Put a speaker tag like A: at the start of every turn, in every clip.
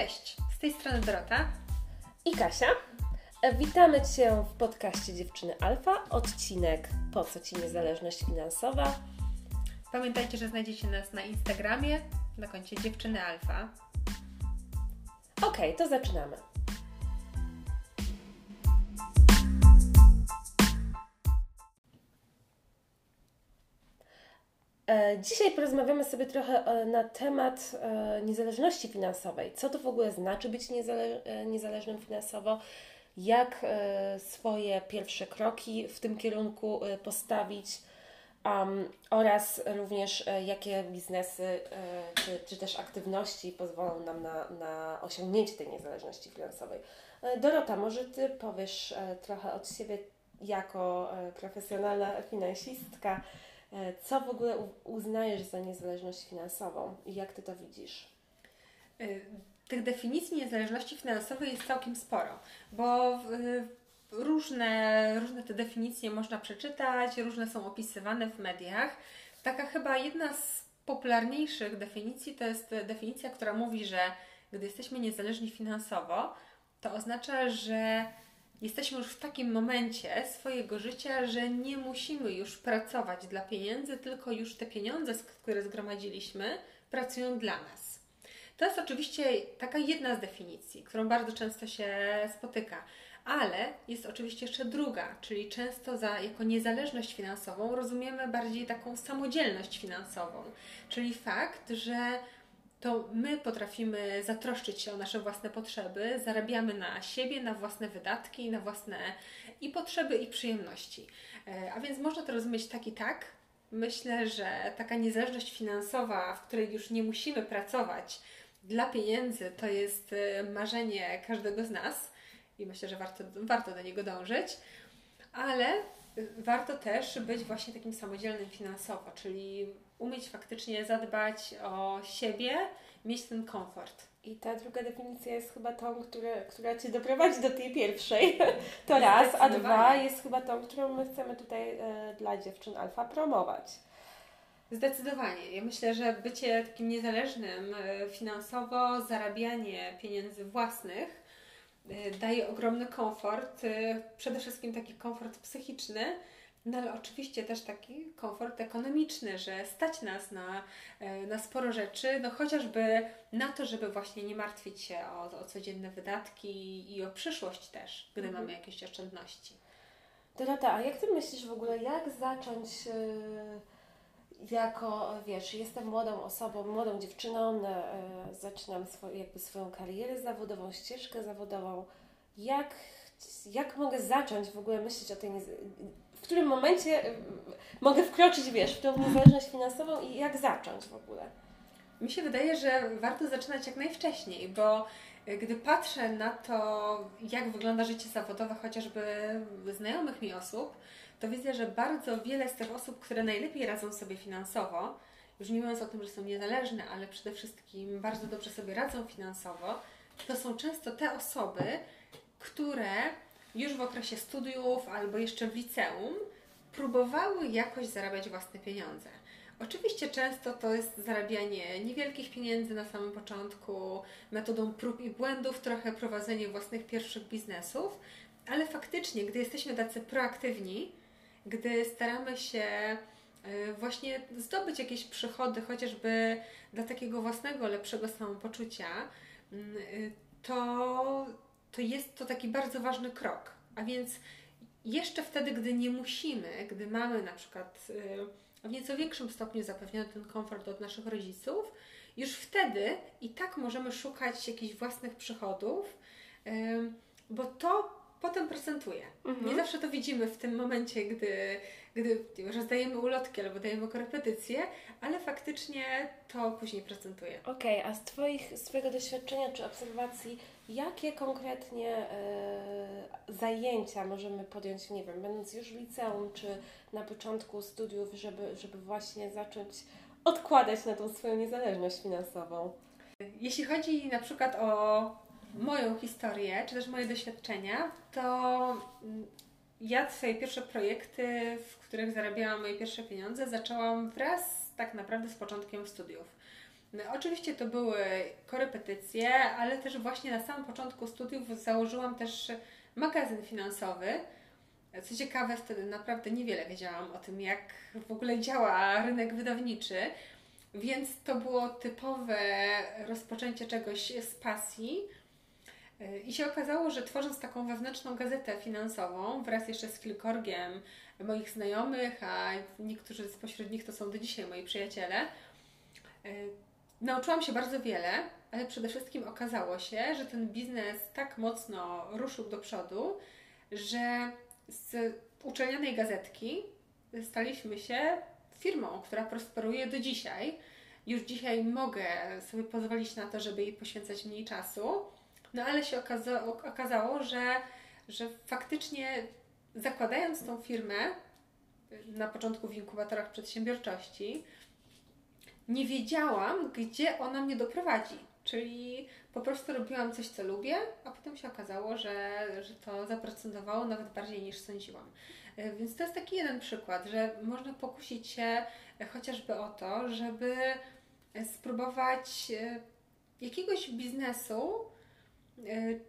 A: Cześć, z tej strony Dorota
B: i Kasia. Witamy Cię w podcaście Dziewczyny Alfa, odcinek Po co Ci niezależność finansowa?
A: Pamiętajcie, że znajdziecie nas na Instagramie na koncie Dziewczyny Alfa.
B: Ok, to zaczynamy. Dzisiaj porozmawiamy sobie trochę e, na temat e, niezależności finansowej. Co to w ogóle znaczy być niezale niezależnym finansowo? Jak swoje pierwsze kroki w tym kierunku postawić? Um, oraz również jakie biznesy czy, czy też aktywności pozwolą nam na, na osiągnięcie tej niezależności finansowej. Dorota, może Ty powiesz trochę od siebie jako profesjonalna finansistka, E, co w ogóle uznajesz za niezależność finansową i jak Ty to widzisz?
A: E, tych definicji niezależności finansowej jest całkiem sporo, bo różne, różne te definicje można przeczytać, różne są opisywane w mediach. Taka chyba jedna z popularniejszych definicji to jest definicja, która mówi, że gdy jesteśmy niezależni finansowo, to oznacza, że jesteśmy już w takim momencie swojego życia, że nie musimy już pracować dla pieniędzy, tylko już te pieniądze, które zgromadziliśmy, pracują dla nas. To jest oczywiście taka jedna z definicji, którą bardzo często się spotyka, ale jest oczywiście jeszcze druga, czyli często za, jako niezależność finansową rozumiemy bardziej taką samodzielność finansową, czyli fakt, że to my potrafimy zatroszczyć się o nasze własne potrzeby, zarabiamy na siebie, na własne wydatki, na własne i potrzeby, i przyjemności. E, a więc można to rozumieć tak i tak. Myślę, że taka niezależność finansowa, w której już nie musimy pracować dla pieniędzy, to jest e, marzenie każdego z nas i myślę, że warto, warto do niego dążyć, ale warto też być właśnie takim samodzielnym finansowo, czyli umieć faktycznie zadbać o siebie, mieć ten komfort.
B: I ta druga definicja jest chyba tą, które, która Cię doprowadzi do tej pierwszej. To raz, a dwa jest chyba tą, którą my chcemy tutaj e, dla dziewczyn alfa promować.
A: Zdecydowanie. Ja myślę, że bycie takim niezależnym e, finansowo, zarabianie pieniędzy własnych e, daje ogromny komfort, przede wszystkim taki komfort psychiczny, no ale oczywiście też taki komfort ekonomiczny, że stać nas na, e, na sporo rzeczy, no chociażby na to, żeby właśnie nie martwić się o, o codzienne wydatki i o przyszłość też, gdy mhm. mamy jakieś oszczędności.
B: Dorota, a jak Ty myślisz w ogóle, jak zacząć yy, jako, wiesz, jestem młodą osobą, młodą dziewczyną, yy, zaczynam swój, jakby swoją karierę zawodową, ścieżkę zawodową. Jak, jak mogę zacząć w ogóle myśleć o tej w którym momencie y, mogę wkroczyć, wiesz, w tą niezależność finansową i jak zacząć w ogóle?
A: Mi się wydaje, że warto zaczynać jak najwcześniej, bo y, gdy patrzę na to, jak wygląda życie zawodowe chociażby znajomych mi osób, to widzę, że bardzo wiele z tych osób, które najlepiej radzą sobie finansowo, już nie mówiąc o tym, że są niezależne, ale przede wszystkim bardzo dobrze sobie radzą finansowo, to są często te osoby, które już w okresie studiów albo jeszcze w liceum próbowały jakoś zarabiać własne pieniądze. Oczywiście często to jest zarabianie niewielkich pieniędzy na samym początku, metodą prób i błędów, trochę prowadzenie własnych pierwszych biznesów, ale faktycznie, gdy jesteśmy tacy proaktywni, gdy staramy się e, właśnie zdobyć jakieś przychody, chociażby dla takiego własnego, lepszego samopoczucia, mm, e, to to jest to taki bardzo ważny krok. A więc jeszcze wtedy, gdy nie musimy, gdy mamy na przykład y, w nieco większym stopniu zapewniony ten komfort od naszych rodziców, już wtedy i tak możemy szukać jakichś własnych przychodów, y, bo to potem procentuje. Mhm. Nie zawsze to widzimy w tym momencie, gdy, gdy rozdajemy ulotki albo dajemy korepetycje, ale faktycznie to później procentuje.
B: Okej, okay, a z Twoich, swojego doświadczenia czy obserwacji, jakie konkretnie e, zajęcia możemy podjąć, nie wiem, będąc już w liceum, czy na początku studiów, żeby, żeby właśnie zacząć odkładać na tą swoją niezależność finansową?
A: Jeśli chodzi na przykład o moją historię, czy też moje doświadczenia, to mm, ja swoje pierwsze projekty, w których zarabiałam moje pierwsze pieniądze, zaczęłam wraz tak naprawdę z początkiem studiów. No, oczywiście to były korepetycje, ale też właśnie na samym początku studiów założyłam też magazyn finansowy. Co ciekawe, wtedy naprawdę niewiele wiedziałam o tym, jak w ogóle działa rynek wydawniczy, więc to było typowe rozpoczęcie czegoś z pasji. I się okazało, że tworząc taką wewnętrzną gazetę finansową wraz jeszcze z kilkorgiem moich znajomych, a niektórzy spośród nich to są do dzisiaj moi przyjaciele, Nauczyłam się bardzo wiele, ale przede wszystkim okazało się, że ten biznes tak mocno ruszył do przodu, że z uczelnianej gazetki staliśmy się firmą, która prosperuje do dzisiaj. Już dzisiaj mogę sobie pozwolić na to, żeby jej poświęcać mniej czasu, no ale się okazało, okazało że, że faktycznie zakładając tą firmę na początku w inkubatorach przedsiębiorczości, nie wiedziałam, gdzie ona mnie doprowadzi. Czyli po prostu robiłam coś, co lubię, a potem się okazało, że, że to zaprocentowało nawet bardziej niż sądziłam. E, więc to jest taki jeden przykład, że można pokusić się chociażby o to, żeby spróbować jakiegoś biznesu,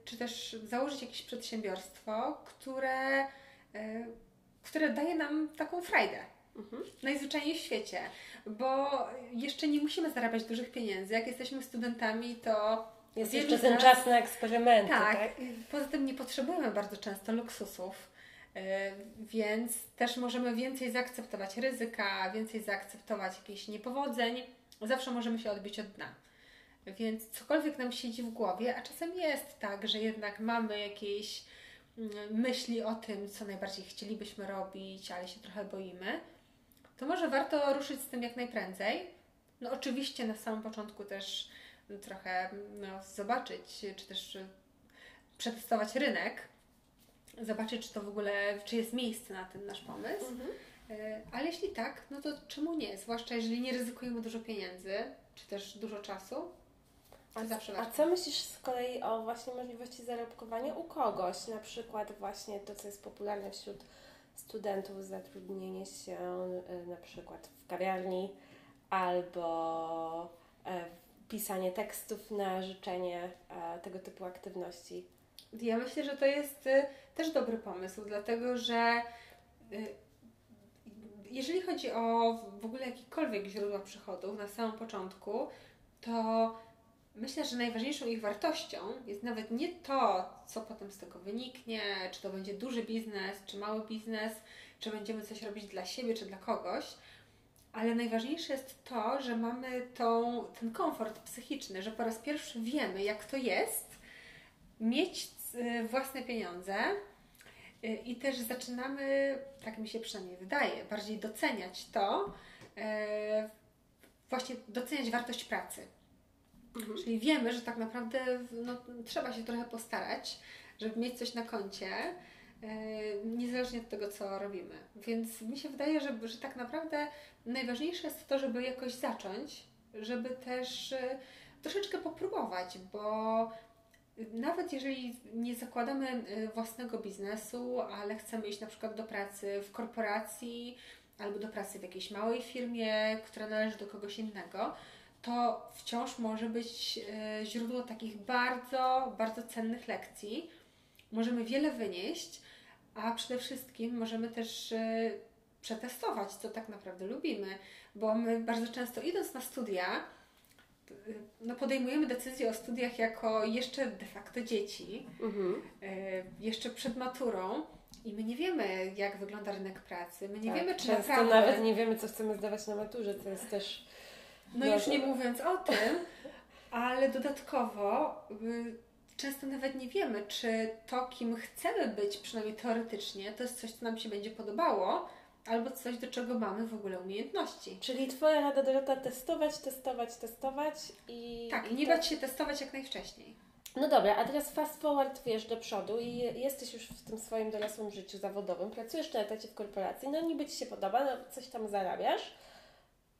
A: czy też założyć jakieś przedsiębiorstwo, które, które daje nam taką frajdę. Mhm. Najzwyczajniej w świecie, bo jeszcze nie musimy zarabiać dużych pieniędzy. Jak jesteśmy studentami, to.
B: Jest jeszcze ten nas... czas na eksperymenty.
A: Tak, tak, poza tym nie potrzebujemy bardzo często luksusów, yy, więc też możemy więcej zaakceptować ryzyka, więcej zaakceptować jakichś niepowodzeń. Zawsze możemy się odbić od dna. Więc cokolwiek nam siedzi w głowie, a czasem jest tak, że jednak mamy jakieś mm, myśli o tym, co najbardziej chcielibyśmy robić, ale się trochę boimy, to może warto ruszyć z tym jak najprędzej. No oczywiście na samym początku też trochę no, zobaczyć, czy też przetestować rynek, zobaczyć, czy to w ogóle, czy jest miejsce na ten nasz pomysł. Mhm. E, ale jeśli tak, no to czemu nie? Zwłaszcza jeżeli nie ryzykujemy dużo pieniędzy, czy też dużo czasu.
B: A, zawsze a co myślisz z kolei o właśnie możliwości zarobkowania u kogoś? Na przykład właśnie to, co jest popularne wśród studentów zatrudnienie się e, na przykład w kawiarni albo e, pisanie tekstów na życzenie, e, tego typu aktywności.
A: Ja myślę, że to jest też dobry pomysł, dlatego że jeżeli chodzi o w ogóle jakiekolwiek źródła przychodów na samym początku, to Myślę, że najważniejszą ich wartością jest nawet nie to, co potem z tego wyniknie, czy to będzie duży biznes, czy mały biznes, czy będziemy coś robić dla siebie, czy dla kogoś, ale najważniejsze jest to, że mamy tą, ten komfort psychiczny, że po raz pierwszy wiemy, jak to jest mieć y, własne pieniądze y, i też zaczynamy, tak mi się przynajmniej wydaje, bardziej doceniać to, y, właśnie doceniać wartość pracy Mhm. Czyli wiemy, że tak naprawdę no, trzeba się trochę postarać, żeby mieć coś na koncie, yy, niezależnie od tego, co robimy. Więc mi się wydaje, że, że tak naprawdę najważniejsze jest to, żeby jakoś zacząć, żeby też yy, troszeczkę popróbować, bo nawet jeżeli nie zakładamy e, własnego biznesu, ale chcemy iść na przykład do pracy w korporacji albo do pracy w jakiejś małej firmie, która należy do kogoś innego, to wciąż może być e, źródło takich bardzo, bardzo cennych lekcji. Możemy wiele wynieść, a przede wszystkim możemy też e, przetestować, co tak naprawdę lubimy, bo my bardzo często idąc na studia, e, no podejmujemy decyzję o studiach jako jeszcze de facto dzieci, mhm. jeszcze przed maturą. I my nie wiemy, jak wygląda rynek pracy. My nie tak, wiemy, czy
B: często
A: naprawdę...
B: nawet nie wiemy, co chcemy zdawać na maturze, co jest też
A: no już nie mówiąc o tym, ale dodatkowo y, często nawet nie wiemy, czy to, kim chcemy być, przynajmniej teoretycznie, to jest coś, co nam się będzie podobało, albo coś, do czego mamy w ogóle umiejętności.
B: Czyli Twoja rada Dorota testować, testować, testować i...
A: Tak, i nie bać się testować jak najwcześniej.
B: No dobra, a teraz fast forward, wiesz, do przodu i jesteś już w tym swoim dorosłym życiu zawodowym, pracujesz na etacie w korporacji, no niby Ci się podoba, no coś tam zarabiasz,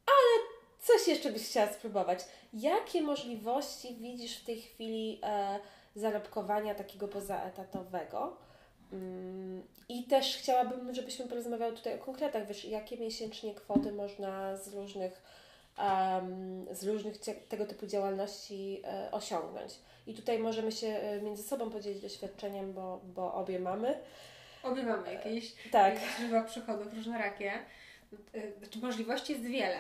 B: ale coś jeszcze byś chciała spróbować. Jakie możliwości widzisz w tej chwili e, zarobkowania takiego pozaetatowego? Mm, I też chciałabym, żebyśmy porozmawiały tutaj o konkretach, wiesz, jakie miesięcznie kwoty można z różnych um, z różnych tego typu działalności e, osiągnąć. I tutaj możemy się e, między sobą podzielić doświadczeniem, bo, bo obie mamy.
A: Obie mamy jakieś,
B: tak.
A: jakieś źródła przychodów różnorakie. Znaczy możliwości jest wiele.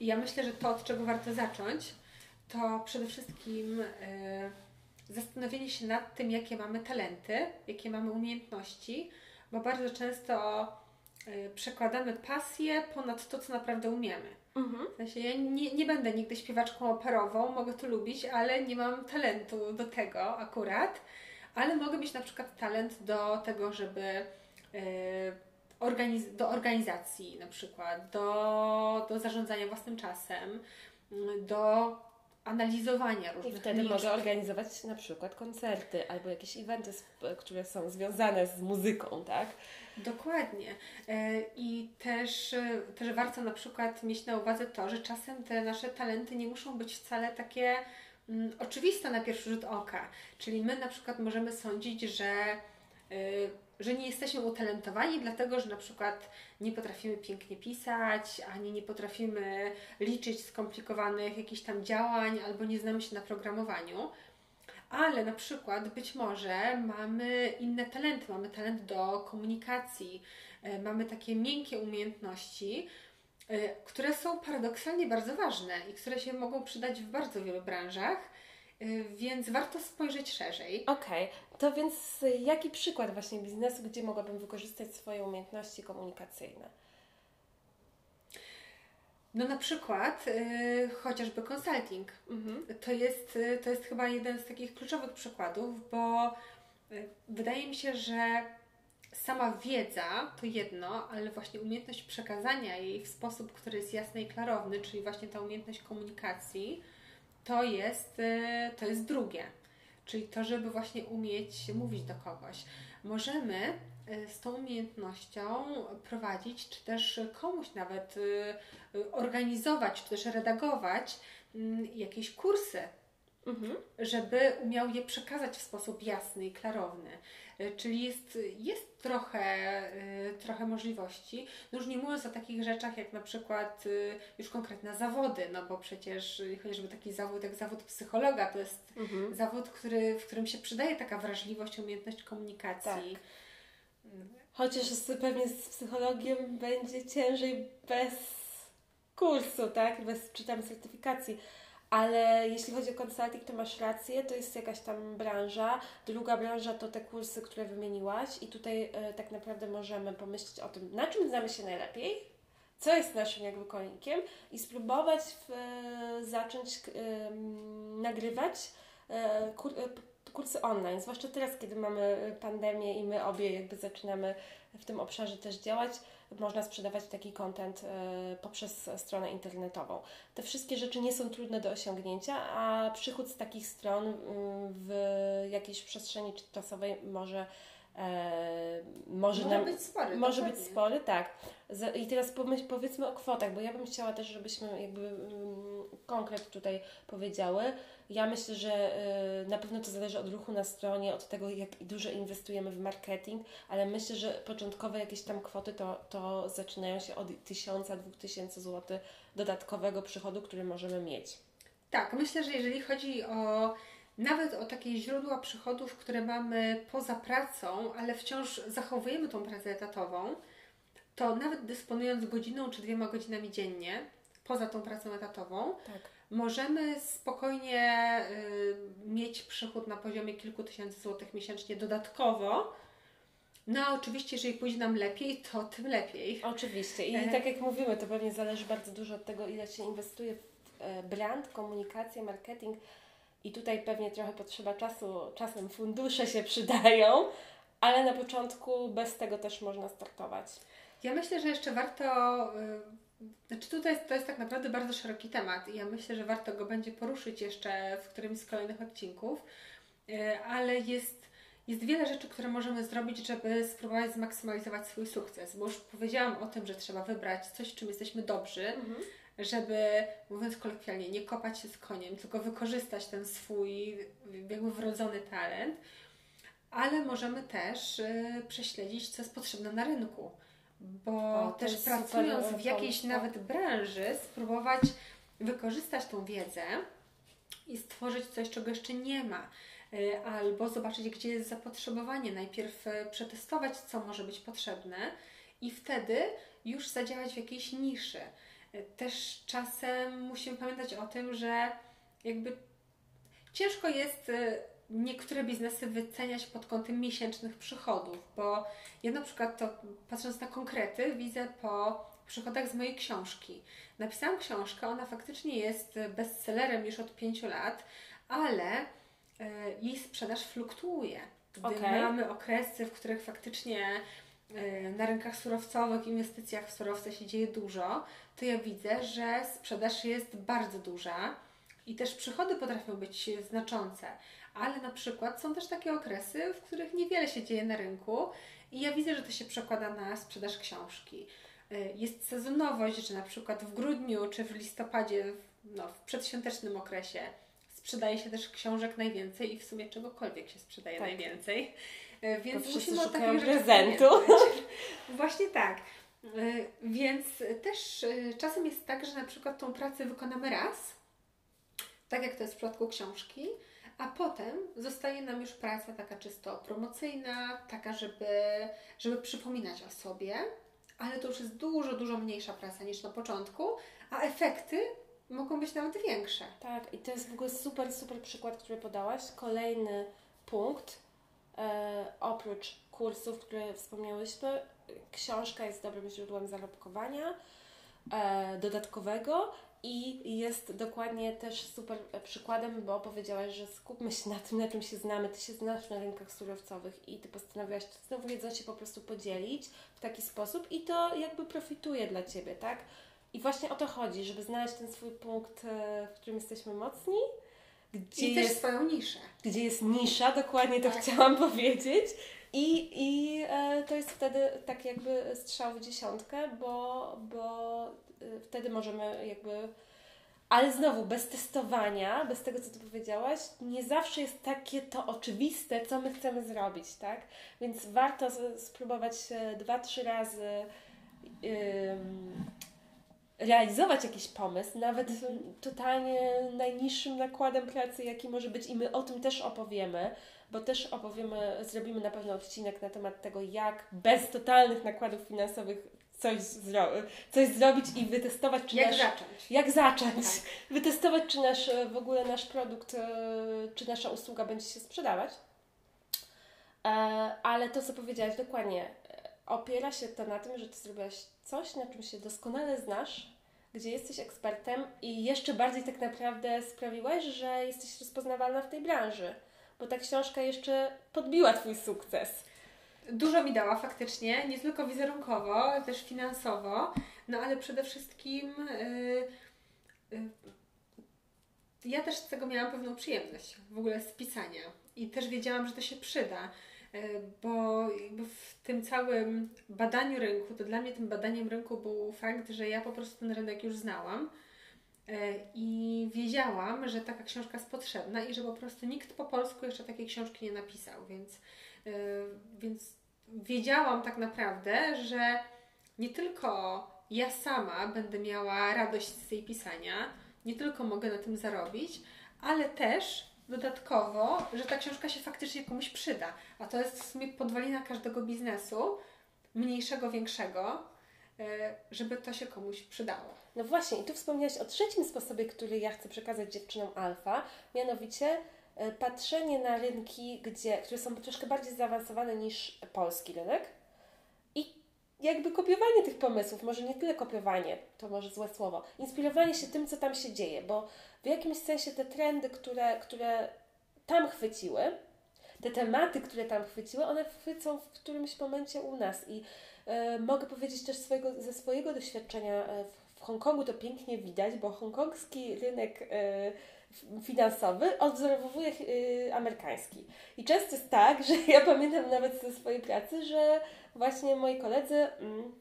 A: I ja myślę, że to, od czego warto zacząć, to przede wszystkim zastanowienie się nad tym, jakie mamy talenty, jakie mamy umiejętności, bo bardzo często y, przekładamy pasję ponad to, co naprawdę umiemy. Mhm. W sensie ja nie, nie będę nigdy śpiewaczką operową, mogę to lubić, ale nie mam talentu do tego akurat, ale mogę mieć na przykład talent do tego, żeby yy, organiz do organizacji na przykład, do, do zarządzania własnym czasem, do analizowania różnych
B: I wtedy liczb. mogę organizować na przykład koncerty albo jakieś eventy, które są związane z muzyką, tak?
A: Dokładnie. E, I też, też warto na przykład mieć na uwadze to, że czasem te nasze talenty nie muszą być wcale takie mm, oczywiste na pierwszy rzut oka. Czyli my na przykład możemy sądzić, że że nie jesteśmy utalentowani, dlatego że na przykład nie potrafimy pięknie pisać, ani nie potrafimy liczyć skomplikowanych jakichś tam działań, albo nie znamy się na programowaniu. Ale na przykład być może mamy inne talenty, mamy talent do komunikacji, e, mamy takie miękkie umiejętności, e, które są paradoksalnie bardzo ważne i które się mogą przydać w bardzo wielu branżach Y, więc warto spojrzeć szerzej.
B: Okej, okay. to więc jaki przykład właśnie biznesu, gdzie mogłabym wykorzystać swoje umiejętności komunikacyjne?
A: No na przykład yy, chociażby consulting. Mhm. To, jest, y, to jest chyba jeden z takich kluczowych przykładów, bo wydaje mi się, że sama wiedza to jedno, ale właśnie umiejętność przekazania jej w sposób, który jest jasny i klarowny, czyli właśnie ta umiejętność komunikacji, to jest, e, to jest drugie. Czyli to, żeby właśnie umieć mówić do kogoś. Możemy e, z tą umiejętnością prowadzić, czy też komuś nawet e, organizować, czy też redagować mm, jakieś kursy, mhm. żeby umiał je przekazać w sposób jasny i klarowny. Czyli jest, jest trochę, trochę możliwości. No już nie mówiąc o takich rzeczach jak na przykład już konkretne zawody, no bo przecież chociażby taki zawód jak zawód psychologa to jest mhm. zawód, który, w którym się przydaje taka wrażliwość, umiejętność komunikacji. Tak.
B: Chociaż pewnie z psychologiem będzie ciężej bez kursu, tak? Bez czytam certyfikacji ale jeśli chodzi o consulting, to masz rację, to jest jakaś tam branża. Druga branża to te kursy, które wymieniłaś, i tutaj e, tak naprawdę możemy pomyśleć o tym, na czym znamy się najlepiej, co jest naszym jakby konikiem i spróbować w, e, zacząć e, nagrywać kur, kursy online, zwłaszcza teraz, kiedy mamy pandemię i my obie jakby zaczynamy w tym obszarze też działać można sprzedawać taki content e, poprzez stronę internetową. Te wszystkie rzeczy nie są trudne do osiągnięcia, a przychód z takich stron mm, w jakiejś przestrzeni czasowej może
A: może, może nam, być spory.
B: Może być spory, tak. I teraz powiedzmy o kwotach, bo ja bym chciała też, żebyśmy jakby um, konkret tutaj powiedziały. Ja myślę, że y, na pewno to zależy od ruchu na stronie, od tego, jak dużo inwestujemy w marketing, ale myślę, że początkowe jakieś tam kwoty to, to zaczynają się od 1000-2000 zł dodatkowego przychodu, który możemy mieć.
A: Tak, myślę, że jeżeli chodzi o nawet o takie źródła przychodów, które mamy poza pracą, ale wciąż zachowujemy tą pracę etatową, to nawet dysponując godziną czy dwiema godzinami dziennie, poza tą pracą etatową, tak. możemy spokojnie y, mieć przychód na poziomie kilku tysięcy złotych miesięcznie dodatkowo. No a oczywiście, jeżeli pójdzie nam lepiej, to tym lepiej.
B: Oczywiście. I e... tak jak mówimy, to pewnie zależy bardzo dużo od tego, ile się inwestuje w e, brand, komunikację, marketing i tutaj pewnie trochę potrzeba czasu, czasem fundusze się przydają, ale na początku bez tego też można startować.
A: Ja myślę, że jeszcze warto. Yy, znaczy, tutaj to jest tak naprawdę bardzo szeroki temat i ja myślę, że warto go będzie poruszyć jeszcze w którymś z kolejnych odcinków, yy, ale jest. Jest wiele rzeczy, które możemy zrobić, żeby spróbować zmaksymalizować swój sukces, bo już powiedziałam o tym, że trzeba wybrać coś, w czym jesteśmy dobrzy, mhm żeby, mówiąc kolokwialnie, nie kopać się z koniem, tylko wykorzystać ten swój jakby wrodzony talent, ale możemy też y, prześledzić, co jest potrzebne na rynku, bo o, też pracując w jakiejś nawet branży, spróbować wykorzystać tą wiedzę i stworzyć coś, czego jeszcze nie ma. Y, albo zobaczyć, gdzie jest zapotrzebowanie. Najpierw y, przetestować, co może być potrzebne, i wtedy już zadziałać w jakiejś niszy. Y, też czasem musimy pamiętać o tym, że jakby ciężko jest niektóre biznesy wyceniać pod kątem miesięcznych przychodów, bo ja na przykład to patrząc na konkrety widzę po przychodach z mojej książki. Napisałam książkę, ona faktycznie jest bestsellerem już od pięciu lat, ale e, jej sprzedaż fluktuuje. Gdy okay. mamy okresy, w których faktycznie na rynkach surowcowych, inwestycjach w surowce się dzieje dużo, to ja widzę, że sprzedaż jest bardzo duża i też przychody potrafią być znaczące. Ale na przykład są też takie okresy, w których niewiele się dzieje na rynku i ja widzę, że to się przekłada na sprzedaż książki. Y, jest sezonowość, że na przykład w grudniu czy w listopadzie, no, w przedświątecznym okresie sprzedaje się też książek najwięcej i w sumie czegokolwiek się sprzedaje tak. najwięcej. Y, więc musimy o takich
B: prezentu.
A: Właśnie tak. Y, więc też czasem jest tak, że na przykład tą pracę wykonamy raz, tak jak to jest w przypadku książki, a potem zostaje nam już praca taka czysto promocyjna, taka, żeby, żeby przypominać o sobie, ale to już jest dużo, dużo mniejsza praca niż na początku, a efekty mogą być nawet większe.
B: Tak, i to jest w ogóle super, super przykład, który podałaś. Kolejny punkt, e, oprócz kursów, które wspomniałyśmy, książka jest dobrym źródłem zarobkowania e, dodatkowego i jest dokładnie też super przykładem, bo powiedziałaś, że skupmy się na tym, na czym się znamy. Ty się znasz na rynkach surowcowych i ty postanowiłaś tą wiedzą się po prostu podzielić w taki sposób i to jakby profituje dla ciebie, tak? I właśnie o to chodzi, żeby znaleźć ten swój punkt, e, w którym jesteśmy mocni.
A: Gdzie I jest, też swoją niszę.
B: Gdzie jest nisza, dokładnie to tak. chciałam powiedzieć. I, i e, to jest wtedy tak jakby strzał w dziesiątkę, bo, bo Y, wtedy możemy jakby. Ale znowu, bez testowania, bez tego, co Ty powiedziałaś, nie zawsze jest takie to oczywiste, co my chcemy zrobić, tak? Więc warto spróbować dwa, trzy razy yy, realizować jakiś pomysł, nawet totalnie najniższym nakładem pracy, jaki może być, i my o tym też opowiemy, bo też opowiemy, zrobimy na pewno odcinek na temat tego, jak bez totalnych nakładów finansowych coś, zro coś zrobić i wytestować,
A: czy jak nasz, zacząć.
B: Jak zacząć. Tak. Wytestować, czy nasz, w ogóle nasz produkt, e, czy nasza usługa będzie się sprzedawać. E, ale to, co powiedziałaś dokładnie, opiera się to na tym, że Ty zrobiłaś coś, na czym się doskonale znasz, gdzie jesteś ekspertem i jeszcze bardziej tak naprawdę sprawiłaś, że jesteś rozpoznawalna w tej branży, bo ta książka jeszcze podbiła Twój sukces.
A: Dużo mi dała faktycznie, nie tylko wizerunkowo, też finansowo, no ale przede wszystkim yy, yy, ja też z tego miałam pewną przyjemność w ogóle z pisania i też wiedziałam, że to się przyda, bo jakby w tym całym badaniu rynku, to dla mnie tym badaniem rynku był fakt, że ja po prostu ten rynek już znałam y, i wiedziałam, że taka książka jest potrzebna i że po prostu nikt po polsku jeszcze takiej książki nie napisał, więc, y, więc wiedziałam tak naprawdę, że nie tylko ja sama będę miała radość z tej pisania, nie tylko mogę na tym zarobić, ale też dodatkowo, że ta książka się faktycznie komuś przyda. A to jest w sumie podwalina każdego biznesu, mniejszego, większego, e, żeby to się komuś przydało.
B: No właśnie, i tu wspomniałaś o trzecim sposobie, który ja chcę przekazać dziewczynom alfa, mianowicie E, patrzenie na rynki, gdzie, które są troszkę bardziej zaawansowane niż polski rynek jakby kopiowanie tych pomysłów, może nie tyle kopiowanie, to może złe słowo, inspirowanie się tym, co tam się dzieje, bo w jakimś sensie te trendy, które, które tam chwyciły, te tematy, które tam chwyciły, one chwycą w którymś momencie u nas i e, mogę powiedzieć też swojego, ze swojego doświadczenia e, w, w Hongkongu to pięknie widać, bo hongkongski rynek e, finansowy odwzorowuje yy, amerykański. I często jest tak, że ja pamiętam nawet ze swojej pracy, że właśnie moi koledzy mm,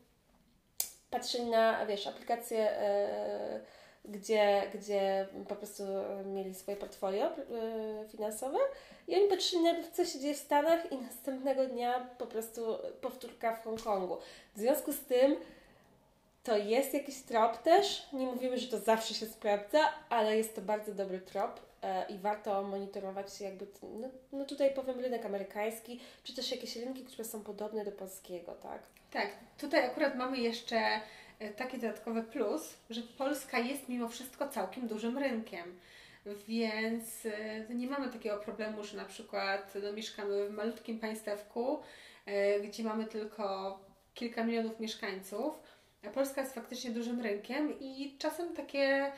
B: patrzyli na, wiesz, aplikacje, yy, gdzie, gdzie po prostu mieli swoje portfolio yy, finansowe i oni patrzyli na co się dzieje w Stanach i następnego dnia po prostu powtórka w Hongkongu. W związku z tym to jest jakiś trop też. Nie mówimy, że to zawsze się sprawdza, ale jest to bardzo dobry trop e, i warto monitorować jakby, no, no tutaj powiem rynek amerykański, czy też jakieś rynki, które są podobne do polskiego, tak?
A: Tak, tutaj akurat mamy jeszcze e, taki dodatkowy plus, że Polska jest mimo wszystko całkiem dużym rynkiem. Więc e, nie mamy takiego problemu, że na przykład no, mieszkamy w malutkim państewku, gdzie mamy tylko kilka milionów mieszkańców. Polska jest faktycznie dużym rynkiem i czasem takie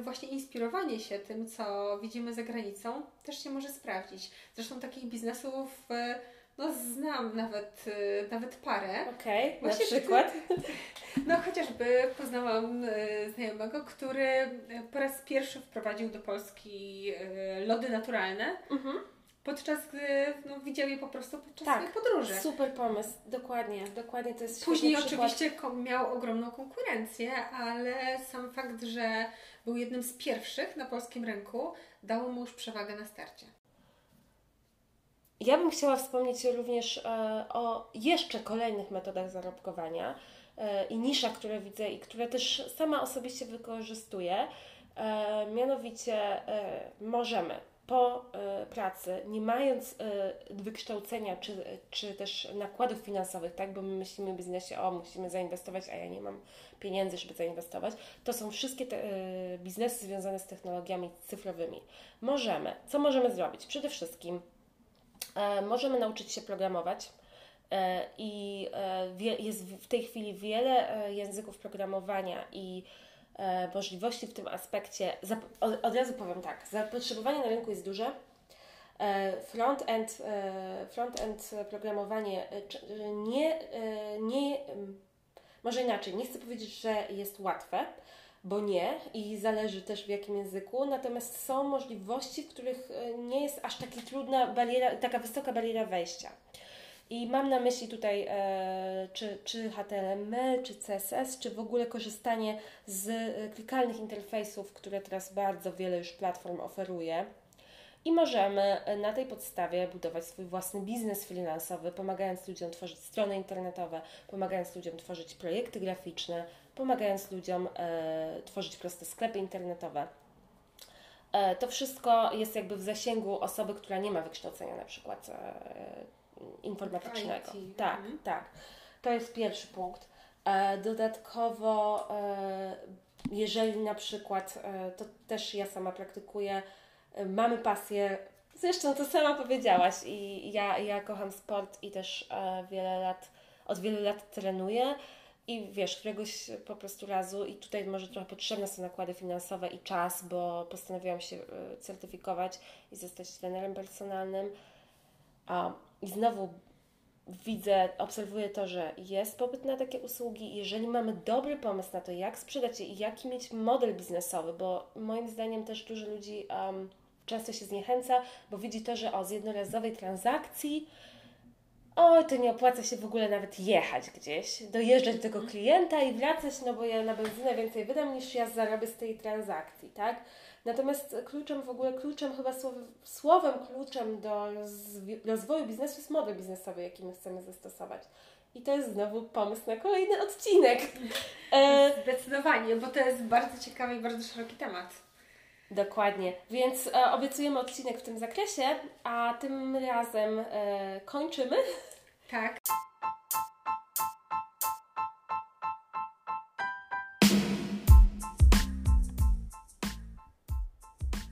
A: właśnie inspirowanie się tym, co widzimy za granicą, też się może sprawdzić. Zresztą takich biznesów no znam nawet, y, nawet parę.
B: Okej, okay, na przykład?
A: No chociażby poznałam znajomego, który po raz pierwszy wprowadził do Polski lody naturalne. Mhm. Podczas gdy no, widział je po prostu podczas tak, swojej podróży.
B: Super pomysł, dokładnie, dokładnie to jest
A: Później oczywiście miał ogromną konkurencję, ale sam fakt, że był jednym z pierwszych na polskim rynku, dało mu już przewagę na starcie.
B: Ja bym chciała wspomnieć również e, o jeszcze kolejnych metodach zarobkowania e, i niszach, które widzę i które też sama osobiście wykorzystuję. E, mianowicie możemy po pracy, nie mając wykształcenia czy, czy też nakładów finansowych, tak, bo my myślimy w biznesie, o musimy zainwestować, a ja nie mam pieniędzy, żeby zainwestować, to są wszystkie te biznesy związane z technologiami cyfrowymi. Możemy, co możemy zrobić? Przede wszystkim E, możemy nauczyć się programować. E, I e, jest w tej chwili wiele języków programowania i możliwości w tym aspekcie. Od razu powiem tak, zapotrzebowanie na rynku jest duże. Front-end, front-end programowanie nie, nie, może inaczej, nie chcę powiedzieć, że jest łatwe, bo nie i zależy też w jakim języku, natomiast są możliwości, w których e, nie jest aż taka trudna bariera, taka wysoka bariera wejścia. I mam na myśli tutaj e, czy, czy HTML, czy CSS, czy w ogóle korzystanie z e, klikalnych interfejsów, które teraz bardzo wiele już platform oferuje. I możemy e, na tej podstawie budować swój własny biznes freelansowy, pomagając ludziom tworzyć strony internetowe, pomagając ludziom tworzyć projekty graficzne, pomagając ludziom e, tworzyć proste sklepy internetowe. E, to wszystko jest jakby w zasięgu osoby, która nie ma wykształcenia na przykład e, informatycznego. IT. Tak, mhm. tak. To jest pierwszy punkt. E, dodatkowo, e, jeżeli na przykład, e, to też ja sama praktykuję, mamy pasję, zresztą to sama powiedziałaś i ja, ja kocham sport i też wiele lat, od wielu lat trenuję i wiesz, któregoś po prostu razu, i tutaj może trochę potrzebne są nakłady finansowe i czas, bo postanowiłam się certyfikować i zostać trenerem personalnym. I znowu widzę, obserwuję to, że jest popyt na takie usługi. Jeżeli mamy dobry pomysł na to, jak sprzedać je i jaki mieć model biznesowy, bo moim zdaniem też dużo ludzi um, często się zniechęca, bo widzi to, że o z jednorazowej transakcji oj, to nie opłaca się w ogóle nawet jechać gdzieś, dojeżdżać do tego klienta i wracać, no bo ja na benzynę więcej wydam niż ja zarobię z tej transakcji, tak? Natomiast kluczem w ogóle, kluczem chyba słowem, słowem kluczem do rozwoju biznesu jest model biznesowy, jaki my chcemy zastosować. I to jest znowu pomysł na kolejny odcinek.
A: E... Zdecydowanie, bo to jest bardzo ciekawy i bardzo szeroki temat.
B: Dokładnie. Więc e, obiecujemy odcinek w tym zakresie, a tym razem e, kończymy.
A: Tak.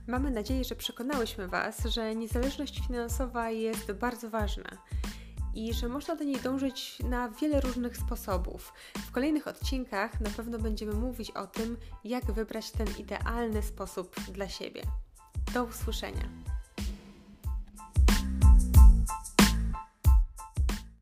A: Mamy nadzieję, że przekonałyśmy Was, że niezależność finansowa jest bardzo ważna i że można do niej dążyć na wiele różnych sposobów. W kolejnych odcinkach na pewno będziemy mówić o tym, jak wybrać ten idealny sposób dla siebie. Do usłyszenia.